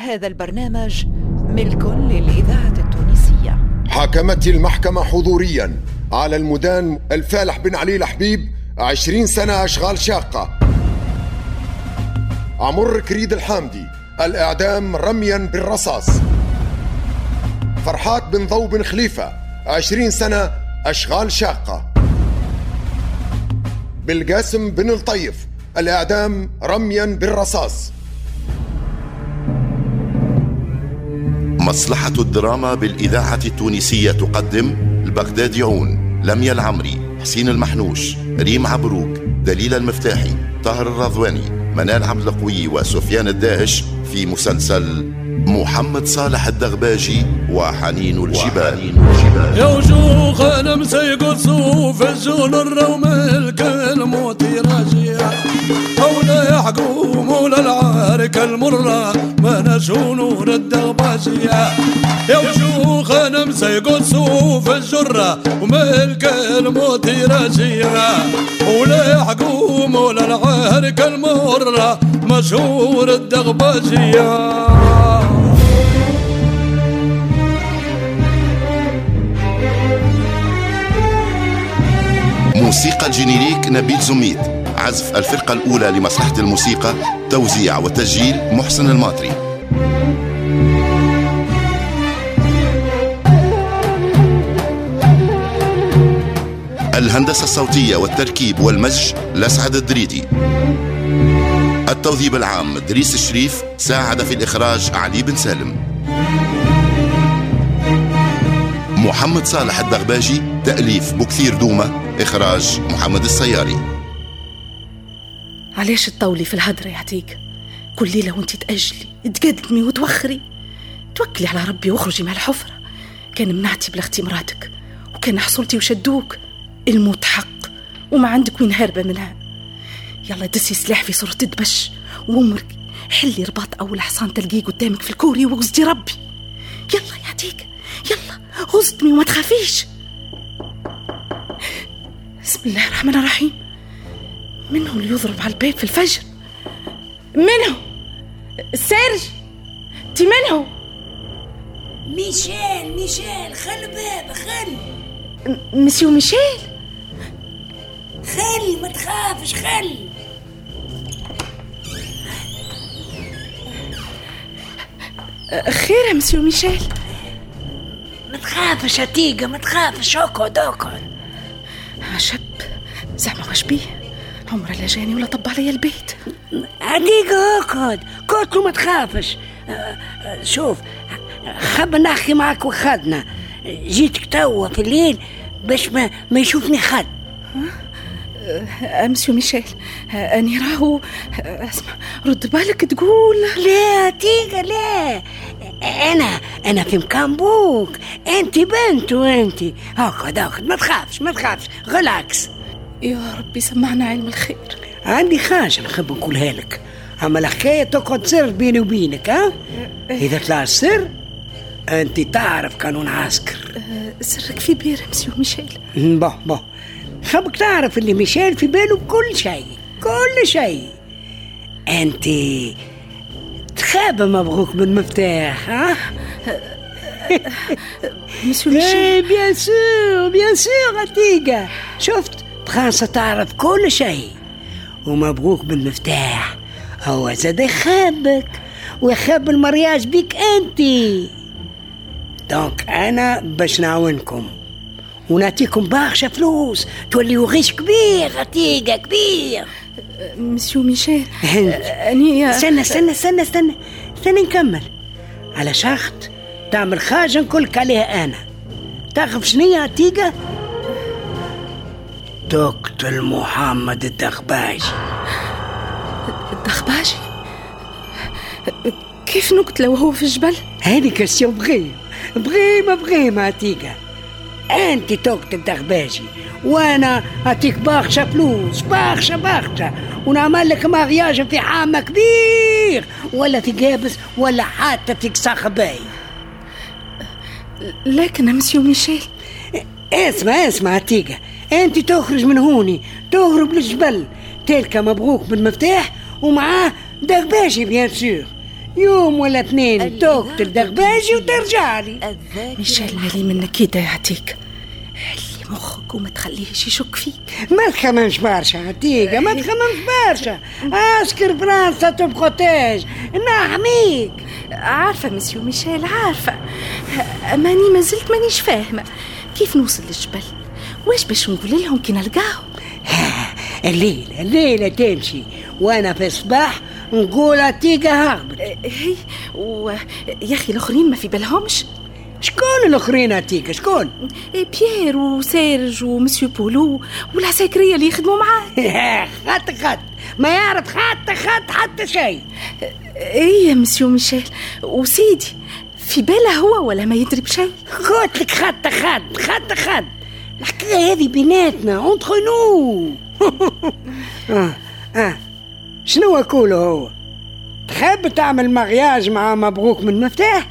هذا البرنامج ملك للإذاعة التونسية. حاكمت المحكمة حضوريا على المدان الفالح بن علي الحبيب عشرين سنة أشغال شاقة. عمر كريد الحامدي الإعدام رميا بالرصاص. فرحات بن ضو بن خليفة عشرين سنة أشغال شاقة. بالقاسم بن الطيف الإعدام رميا بالرصاص. مصلحة الدراما بالإذاعة التونسية تقدم البغداديون لميا العمري حسين المحنوش ريم عبروك دليل المفتاحي طاهر الرضواني منال عبد القوي وسفيان الداهش في مسلسل محمد صالح الدغباجي وحنين الجبال. يا وجوه أنا مسيق صوف الجون الروم الكلموت راجع مولا العارك المرة ما نشونور الدغباجية يا وجوه أنا مسيق صوف الجرة وملك الموت راجع ولا يحكم مولا العارك المرة مشهور الدغباجية موسيقى الجينيريك نبيل زميد. عزف الفرقة الأولى لمصلحة الموسيقى توزيع وتسجيل محسن الماطري. الهندسة الصوتية والتركيب والمزج لسعد الدريدي. التوظيف العام دريس الشريف ساعد في الإخراج علي بن سالم. محمد صالح الدغباجي تأليف بكثير دومة إخراج محمد السياري. علاش تطولي في الهدرة يا عتيق؟ كل ليلة وانت تأجلي تقدمي وتوخري. توكلي على ربي واخرجي مع الحفرة. كان منعتي بلغتي مراتك وكان حصلتي وشدوك. الموت حق وما عندك وين هاربة منها. يلا دسي سلاح في صورة دبش وامرك حلي رباط أول حصان تلقيه قدامك في الكوري وغزدي ربي. يلا يا عتيق يلا غزدمي وما تخافيش. بسم الله الرحمن الرحيم. من هو اللي يضرب على الباب في الفجر. من هو سيرج تي من هو ميشيل ميشيل خل باب خل. م- مسيو ميشيل. خل ما تخافش خل. خير يا مسيو ميشيل. ما تخافش عتيقة ما تخافش. اقعد اقعد عجب زعما واش بيه. عمره لا جاني ولا طب عليا البيت. عتيقة اقعد قلت له ما تخافش. آه، آه، شوف خب نحكي معك وخدنا. جيتك توا في الليل باش ما, ما يشوفني حد أه، مسيو ميشيل أه، أني راهو أه، أسمع رد بالك تقول. لا عتيقة لا. أنا أنا في مكان بوك. انت بنت وانت اقعد اقعد ما تخافش ما تخافش. غلاكس. يا ربي سمعنا علم الخير. عندي حاجة نحب نقولها لك أما الحكاية تقعد سر بيني وبينك ها؟ إذا طلع السر أنت تعرف قانون عسكر. أه، سرك في بير مسيو ميشيل. با با خبك تعرف اللي ميشيل في باله بكل شيء كل شيء. أنت تخاب مبروك بالمفتاح ها؟ مسيو ميشيل. إيه bien sûr bien sûr عتيقة. شفت؟ فرنسا تعرف كل شيء. ومبروك بالمفتاح. هو زاد يخابك ويخاب ال mariage بيك أنت. donc أنا باش نعاونكم ونعطيكم برشا فلوس توليو riche كبير عتيقة كبير. مسيو ميشيل أني استنى استنى استنى استنى استنى نكمل. على شرط تعمل حاجة نقولك عليها أنا. تعرف هي عتيقة؟ تقتل محمد الدغباجي. الدخباجي كيف نقتله وهو في الجبل؟ هذه كسيون بغيم. بغيمة بغيمة عتيقة أنت تقتل الدغباجي وأنا أعطيك برشا فلوس برشا برشا ونعمل لك مغياج في حامة كبير ولا في جابس ولا حتى في صخباي لكن مسيو ميشيل اسمع اسمع عتيقة انت تخرج من هوني تهرب للجبل. تلك مبروك بالمفتاح ومعاه دغباشي بيان سور. يوم ولا اثنين تقتل دغباجي وترجع لي. ميشيل مالي منك كده يعطيك حلي مخك وما تخليهش يشك فيك. ما تخممش برشا عتيقة ما تخممش برشا. أسكر فرنسا تبخوتاج نحميك. عارفة مسيو ميشيل عارفة. أماني ما زلت مانيش فاهمة. كيف نوصل للجبل؟ واش باش نقول لهم كي نلقاهم الليلة الليلة تمشي. وأنا في الصباح نقول عتيقة هربت. هي و يا أخي الآخرين ما في بالهمش؟ شكون الأخرين عتيقة شكون؟ بيير وسيرج ومسيو بولو والعساكرية اللي يخدموا معاه خط خط. ما يعرف خط خط حتى شيء. إيه يا مسيو ميشيل. وسيدي في باله هو ولا ما يدري بشيء؟ قلت لك خط خط خط خط. الحكاية هذه بيناتنا اونتخ نو آه آه شنو اقوله هو تحب تعمل مغياج مع مبروك من مفتاح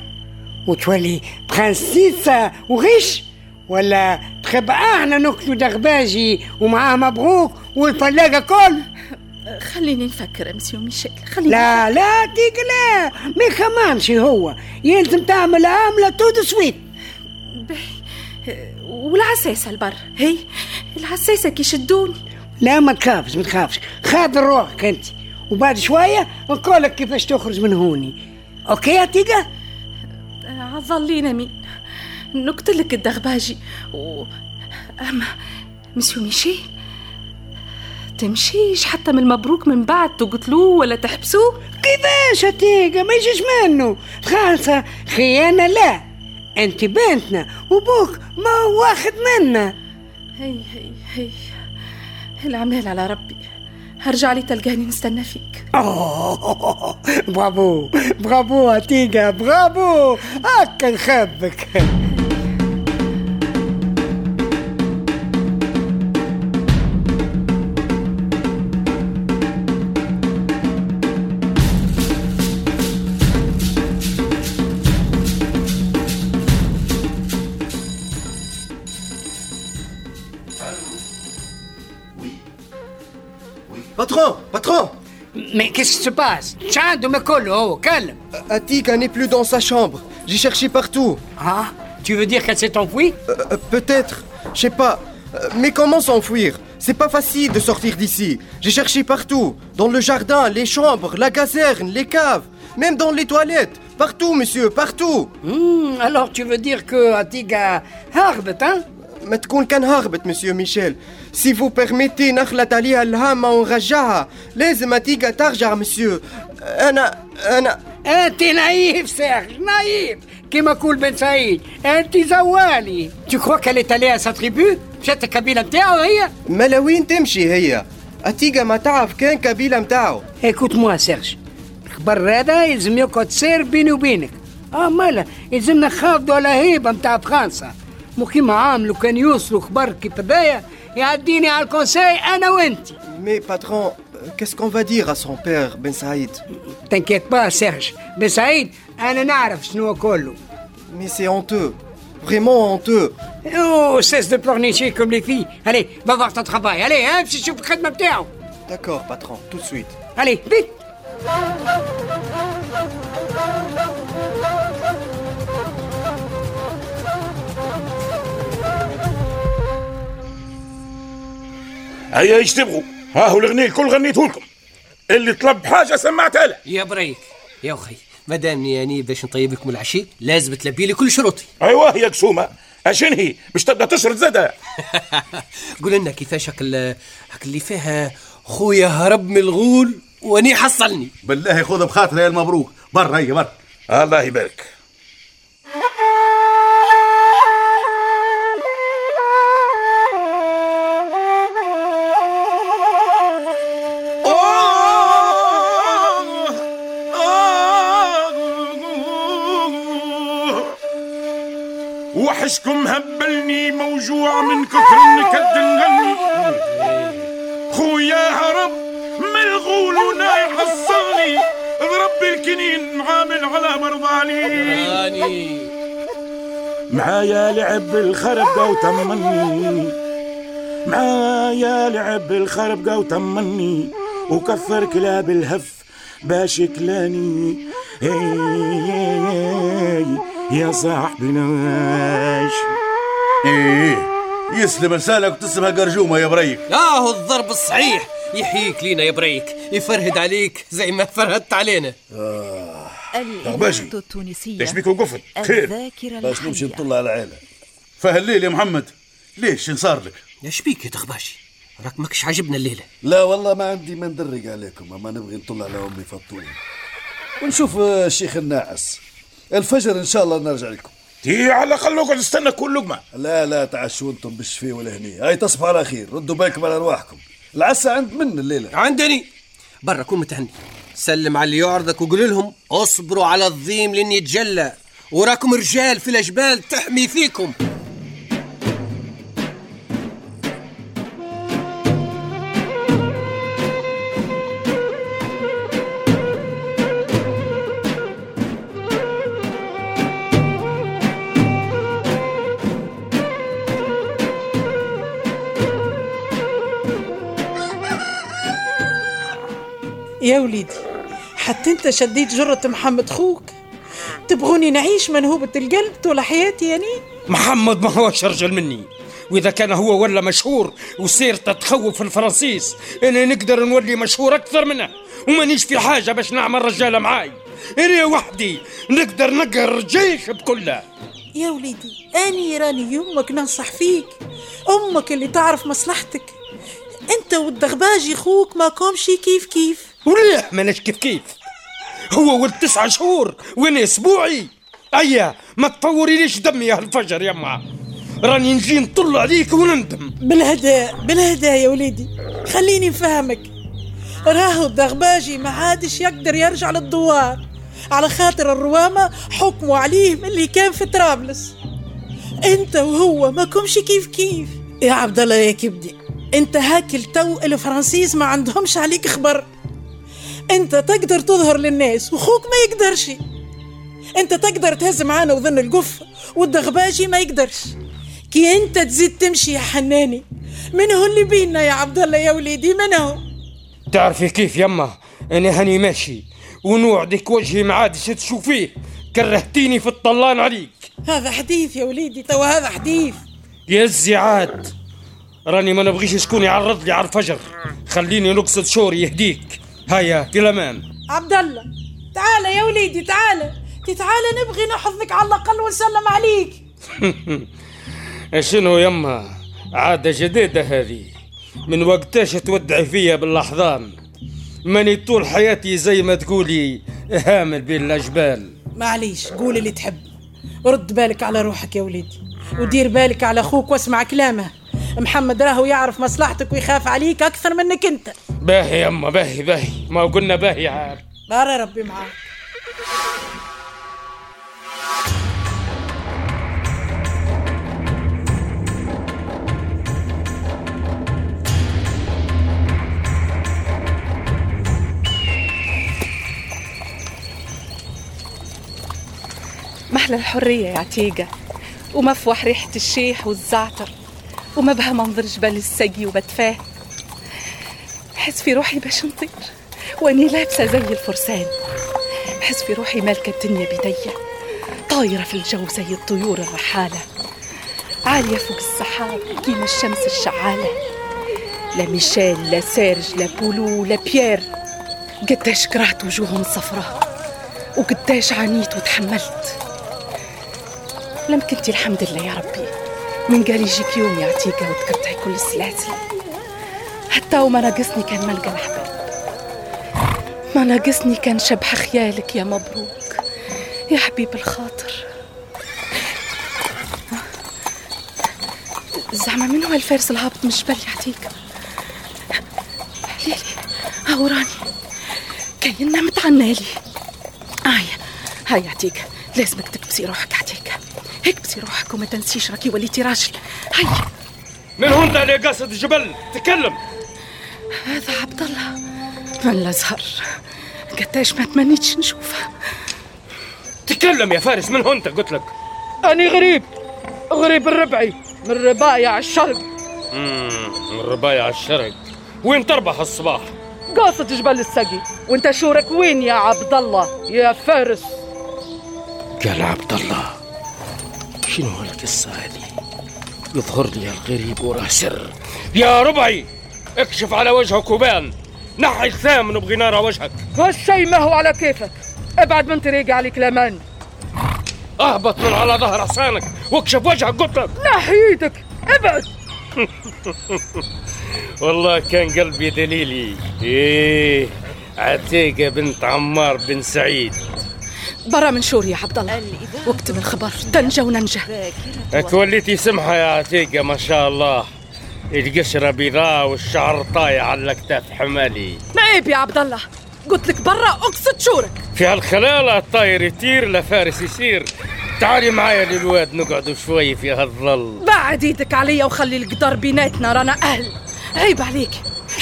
وتولي برنسيسة وغش ولا تحب إحنا نقتلوا دغباجي ومعاه مبروك والفلاقة كل خليني نفكر يا مسيو ميشيل خليني لا لا ديك لا ما يخممش هو. يلزم تعمل عاملة تو دو سويت. والعساسة البر. هي؟ العساسة كي شدوني لا ما تخافش ما تخافش. خاطر روحك أنت. وبعد شوية نقول لك كيفاش تخرج من هوني. أوكي يا تيجا عظلينا مين. نقتلك الدغباجي و... أما مسيو ميشيل تمشيش حتى من المبروك من بعد تقتلوه ولا تحبسوه؟ كيفاش يا تيجا ما يجيش منه. خالصة خيانة لا. انت بنتنا وبوك ما واخد منا. هي هي هي. العمال على ربي. هرجع لي تلقاني نستنى فيك. برافو برافو تيجا برافو. هكا نخبك. Mais qu'est-ce qui se passe? Tiens, de me coller, oh, calme euh, Atika n'est plus dans sa chambre. J'ai cherché partout. Ah Tu veux dire qu'elle s'est enfuie euh, euh, Peut-être. Je sais pas. Mais comment s'enfuir? C'est pas facile de sortir d'ici. J'ai cherché partout. Dans le jardin, les chambres, la caserne, les caves. Même dans les toilettes. Partout, monsieur, partout. Mmh, alors tu veux dire que Atiga... Harbe, hein? ما تكون كان هربت مسيو ميشيل si vous permettez نخلط عليها الهامة ونرجعها. لازم أتيجا ترجع مسيو أنا أنا. انت naïf سيرج naïf. كيما كل بن سعيد. انت زوالي. Tu crois qu'elle est allée à sa tribu? مشات القبيله نتاعو هي؟ مالا وين تمشي هي؟ أتيجا ما تعرف كان كبيلة متاعو écoute moi سيرج. الخبر هذا يلزم يقعد سر بيني وبينك. آه مالا. يلزمنا نحافظوا على هيبة متاع فرنسا. مو كيما عاملوا كان يوصلوا خبر كيف هذايا يعديني على الكونساي انا وانت Mais patron, euh, qu'est-ce qu'on va dire à son père, Ben Saïd تنكيت با سيرج بن سعيد انا نعرف شنو كله Mais c'est honteux. Vraiment honteux. Oh, cesse de pleurnicher comme les filles. Allez, va voir ton travail. Allez, hein, je suis près de ma terre. D'accord, patron, tout de suite. Allez, vite. هيا إيش تبغوا ها هو الغني الكل غنيته لكم. اللي طلب حاجة سمعتها له يا بريك يا أخي مادامني يعني باش نطيب لكم العشي لازم تلبي لي كل شروطي. أيوه يا قسومه أشن هي؟ باش تبدأ تشرد زادة. قول لنا كيفاش هاك ال- هاك اللي فيها خويا هرب من الغول وأني حصلني. بالله خذ بخاطر يا المبروك. برا هي برا. الله يبارك. وحشكم هبلني موجوع من كثر النكد نغني خويا هرب من الغول وناي حصلني بربي الكنين عامل على مرضاني. معايا لعب الخرب وتمني معايا لعب الخرب وتمني وكفر كلاب الهف باش كلاني يا صاحبي نواش. إيه يسلم لسانك وتسمها قرجومة يا بريك. آه هو الضرب الصحيح. يحييك لينا يا بريك. يفرهد عليك زي ما فرهدت علينا. غباشي. الإذاعة التونسية ليش بيك وقفت خير. باش نمشي نطلع على العيله فهالليل يا محمد؟ ليش شن صار لك؟ إيش بيك يا تغباشي راك ماكش عاجبنا الليلة. لا والله ما عندي ما ندرق عليكم أما نبغي نطلع على أمي فطوم ونشوف آه، الشيخ الناعس. الفجر إن شاء الله نرجع لكم. تي على الأقل اقعد استنى كل لقمة. لا لا تعشوا أنتم بالشفي والهني هاي تصبحوا على خير. ردوا بالكم على أرواحكم. العسى عند من الليلة؟ عندني. برا كون متهني. سلم على اللي يعرضك وقول لهم اصبروا على الظيم لين يتجلى وراكم رجال في الجبال تحمي فيكم. يا وليدي حتى انت شديت جرة محمد خوك؟ تبغوني نعيش منهوبة القلب طول حياتي يعني محمد ما هوش رجل مني. وإذا كان هو ولا مشهور وسيرته تخوف الفرنسيس أنا نقدر نولي مشهور أكثر منه. ومانيش في حاجة باش نعمل رجالة معاي. أنا وحدي نقدر نقهر الجيش بكله. يا وليدي أني راني يمك ننصح فيك. أمك اللي تعرف مصلحتك. أنت والدغباجي خوك ما كومشي كيف كيف. وليه ماناش كيف كيف. هو ولد تسعة شهور وأنا أسبوعي؟ أيا ما تفوريليش دمي يا الفجر يما راني نجي نطل عليك ونندم بالهداء بالهداء يا وليدي. خليني نفهمك. راهو الدغباجي ما عادش يقدر يرجع للدوار. على خاطر الروامة حكموا عليه من اللي كان في طرابلس. انت وهو ما كمش كيف كيف. يا عبد الله يا كبدي انت هاكل تو الفرنسيس ما عندهمش عليك خبر. انت تقدر تظهر للناس وخوك ما يقدرش. انت تقدر تهز معانا وذن القف والدغباجي ما يقدرش. كي انت تزيد تمشي يا حناني من هو اللي بينا يا عبد الله يا وليدي؟ من هو؟ تعرفي كيف يما؟ أنا هاني ماشي ونوعدك وجهي ما عادش تشوفيه. كرهتيني في الطلان عليك. هذا حديث يا وليدي توا هذا حديث. يا الزعاد راني ما نبغيش شكون يعرض لي على الفجر. خليني نقصد شوري يهديك. هيا في الامان عبد الله تعال يا وليدي تعال تعال نبغي نحضك على الأقل ونسلم عليك. شنو يما؟ عادة جديدة هذه. من وقتاش تودعي فيا بالأحضان؟ ماني طول حياتي زي ما تقولي هامل بين الأجبال. معليش قول اللي تحب. رد بالك على روحك يا وليدي ودير بالك على أخوك واسمع كلامه. محمد راهو يعرف مصلحتك ويخاف عليك أكثر منك أنت. باهي يما باهي باهي. ما قلنا باهي عاد بارا ربي معاك. محلى الحرية يا عتيقة ومفوح ريحة الشيح والزعتر. ومبهى منظر جبل السقي وبتفاه. حس في روحي باش نطير واني لابسة زي الفرسان. حس في روحي مالكة الدنيا بيديا طايرة في الجو زي الطيور الرحالة. عالية فوق السحاب كيما الشمس الشعالة. لا ميشيل لا سيرج لا بولو لا بيير. قداش كرهت وجوههم الصفراء وقداش عانيت وتحملت. لم كنتي الحمد لله يا ربي. من قال يجيك يوم يا عتيقة وتقطعي كل السلاسل حتى وما ناقصني كان ملقى الأحباب ما ناقصني كان شبح خيالك يا مبروك. يا حبيب الخاطر. زعما من هو الفارس الهابط من الجبل عتيقة ليلي هاو راني. متعنالي. هيا هيا عتيقة لازمك تكبسي روحك عتيقة اكبسي روحك وما تنسيش راكي وليتي راجل. هيا من هو انت اللي قاصد الجبل؟ تكلم. هذا عبد الله. من الأزهر. قداش ما تمنيتش نشوفه. تكلم يا فارس من هو انت قلت لك. أني غريب. غريب الربعي من ربايع الشرق. من ربايع الشرق. وين تربح الصباح؟ قاصد جبل السقي. وانت شورك وين يا عبد الله؟ يا فارس. قال عبد الله. شنو هالقصة هذه؟ يظهر لي الغريب وراه سر. يا ربعي اكشف على وجهك وبان نحي الثامن نبغي نرى وجهك. هالشي ما هو على كيفك. ابعد من طريقي عليك الامان اهبط من على ظهر حصانك واكشف وجهك قلت لك نحي إيدك ابعد. والله كان قلبي دليلي. إيه عتيقة بنت عمار بن سعيد. برا من شوري يا عبد الله. واكتب الخبر تنجى وننجى اك وليتي سمحة يا عتيقة ما شاء الله. القشرة بيضاء والشعر طايع على الاكتاف حمالي. ما عيب يا عبد الله. قلت لك برا أقصد شورك. في هالخلالة الطاير يطير لا فارس يسير. تعالي معايا للواد نقعدوا شوي في هالظل. بعد إيدك عليا وخلي القدر بيناتنا رانا أهل. عيب عليك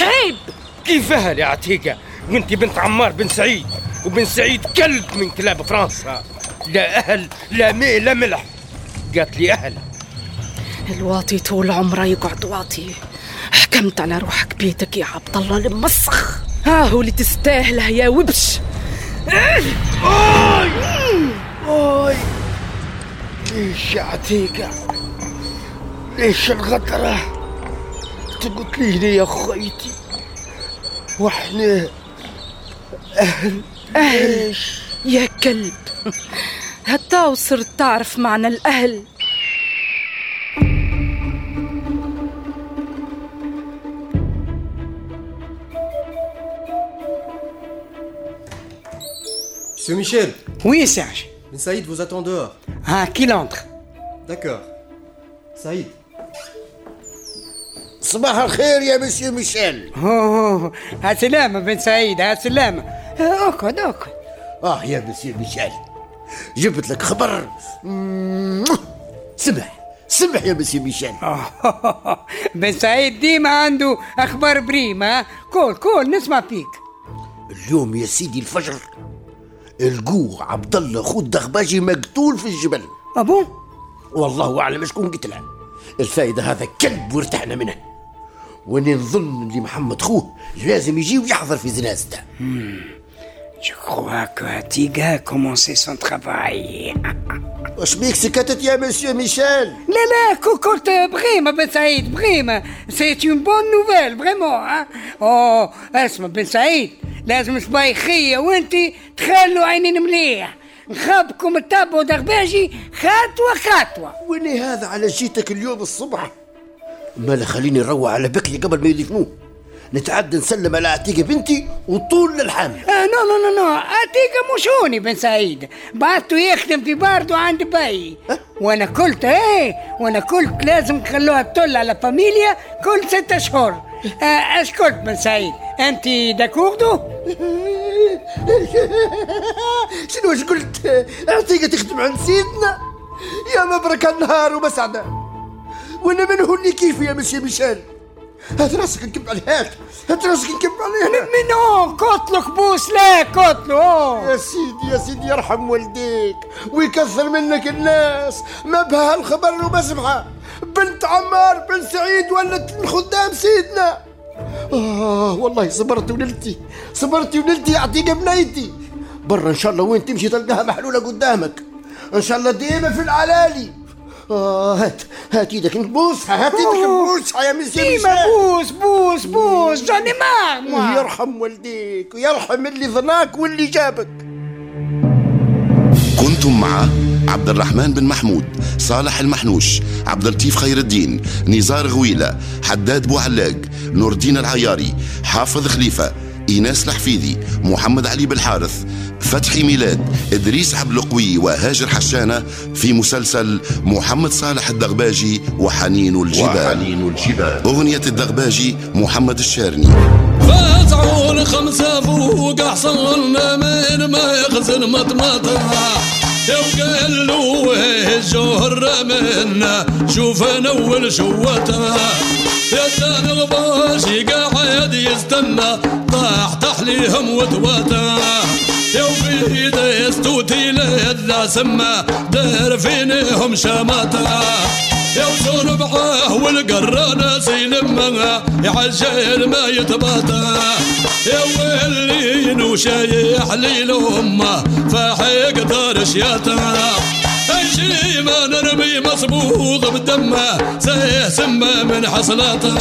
عيب. كيف أهل يا عتيقة؟ وأنت بنت عمار بن سعيد. وبن سعيد كلب من كلاب فرنسا. لا أهل لا ماء لا ملح. قالت لي أهل. الواطي طول عمره يقعد واطي. حكمت على روحك بيتك يا عبد الله المسخ. ها هو اللي تستاهله يا وبش. أوي! أوي! ليش يا عتيقة ليش الغدرة؟ تقول لي يا خيتي وإحنا أهل. أهل يا كلب حتى وصرت تعرف معنى الأهل Monsieur Michel, Oui, Serge. Ben Saïd vous attend dehors. Ah, qu'il entre. D'accord. Saïd, صباح الخير يا مسيو ميشيل اوه هالسلامة بن سعيد هالسلامة آه، اقعد اقعد آه يا مسيو ميشيل. جبت لك خبر. سمح سمح يا مسيو ميشيل. بن سعيد ديما عنده أخبار بريمة. كول كول نسمع فيك. اليوم يا سيدي الفجر القوه عبد الله خو الدغباجي مقتول في الجبل. أبو؟ والله أعلم شكون قتله. الفائدة هذا كلب وارتحنا منه. واني نظن اللي محمد خوه لازم يجي ويحضر في جنازته. Je crois que Atiga a commencé son travail. واش بيك سكتت يا مسيو ميشيل لا لا كو- كنت بريمة بن سعيد بريمة سيت اون بون نوفيل فريمون ها اوه اسمع بن سعيد لازم شبايخية وانت تخلوا عينين مليح نخابكم تتابعوا دغباجي خطوة خطوة واني هذا على جيتك اليوم الصبح مالا خليني نروح على بكري قبل ما يدفنوه نتعدى نسلم على عتيقة بنتي وطول للحامل آه نو نو نو نو. اتيكا مشوني بن سعيد. بعته يخدم في باردو عند باي وأنا قلت إيه؟ وأنا قلت لازم تخلوها تطل على فاميليا كل ستة اشهر آه قلت بن سعيد. أنت d'accord و شنو واش قلت؟ عتيقة تخدم عند سيدنا؟ يا مبرك النهار ومسعدة. وأنا من هو اللي كيف يا مسيو ميشيل؟ هات راسك نكب عليه هات. هات راسك نكب عليه. منو؟ قتلك بوس لا قتلو يا سيدي يا سيدي يرحم والديك ويكثر منك الناس. ما بها الخبر وما سمعها بنت عمار بن سعيد ولت من خدام سيدنا. آه والله صبرت ونلتي صبرت ونلتي يعطيك بنيتي برا إن شاء الله وين تمشي تلقاها محلولة قدامك. إن شاء الله ديما في العلالي. آه هات هات إيدك نبوسها هات إيدك نبوسها يا مسيو ديما. بوس بوس بوس. جاني ما. يرحم والديك ويرحم اللي ظناك واللي جابك. كنتم مع عبد الرحمن بن محمود صالح المحنوش عبد اللطيف خير الدين نزار غويلة حداد بوعلاق نور الدين العياري حافظ خليفة إيناس الحفيدي محمد علي بالحارث فتحي ميلاد إدريس عبد القوي وهاجر حشانة في مسلسل محمد صالح الدغباجي وحنين الجبال. وحنين الجبال. أغنية الدغباجي محمد الشارني فزعون خمسة فوق حصلنا من ما يخزن مطمطة له الجهر منا شوف نول شوته. يا الغباشي قاعد يستنى. طاح تحليهم وتواته. يا وفي يستوتي لذا سما. دار فينهم شماته. يوصل بعاه والقرانة سيلمها يعجل ما يتباطى. يا ويلي وشايح لي الأمة فحيق دار شياطة. شي ما نرمي مصبوغ بدمه سيه سمه من حصلاته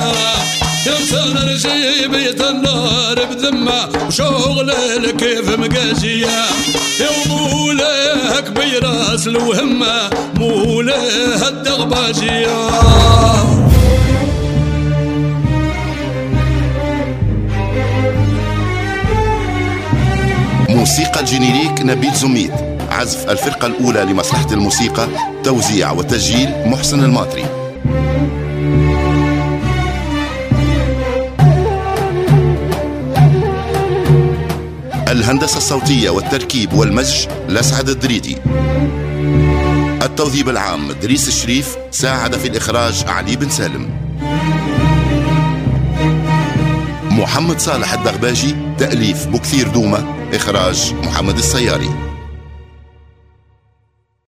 يمسان بيت النار بذمة وشغل كيف مقاسيه يا مولاه كبير راس الوهمه مولاه الدغباجيه موسيقى ال générique نبيل زميد. عزف الفرقة الأولى لمصلحة الموسيقى توزيع وتسجيل محسن الماطري. الهندسة الصوتية والتركيب والمزج لسعد الدريدي. التوظيف العام دريس الشريف ساعد في الإخراج علي بن سالم. محمد صالح الدغباجي تأليف بكثير دومة إخراج محمد السياري.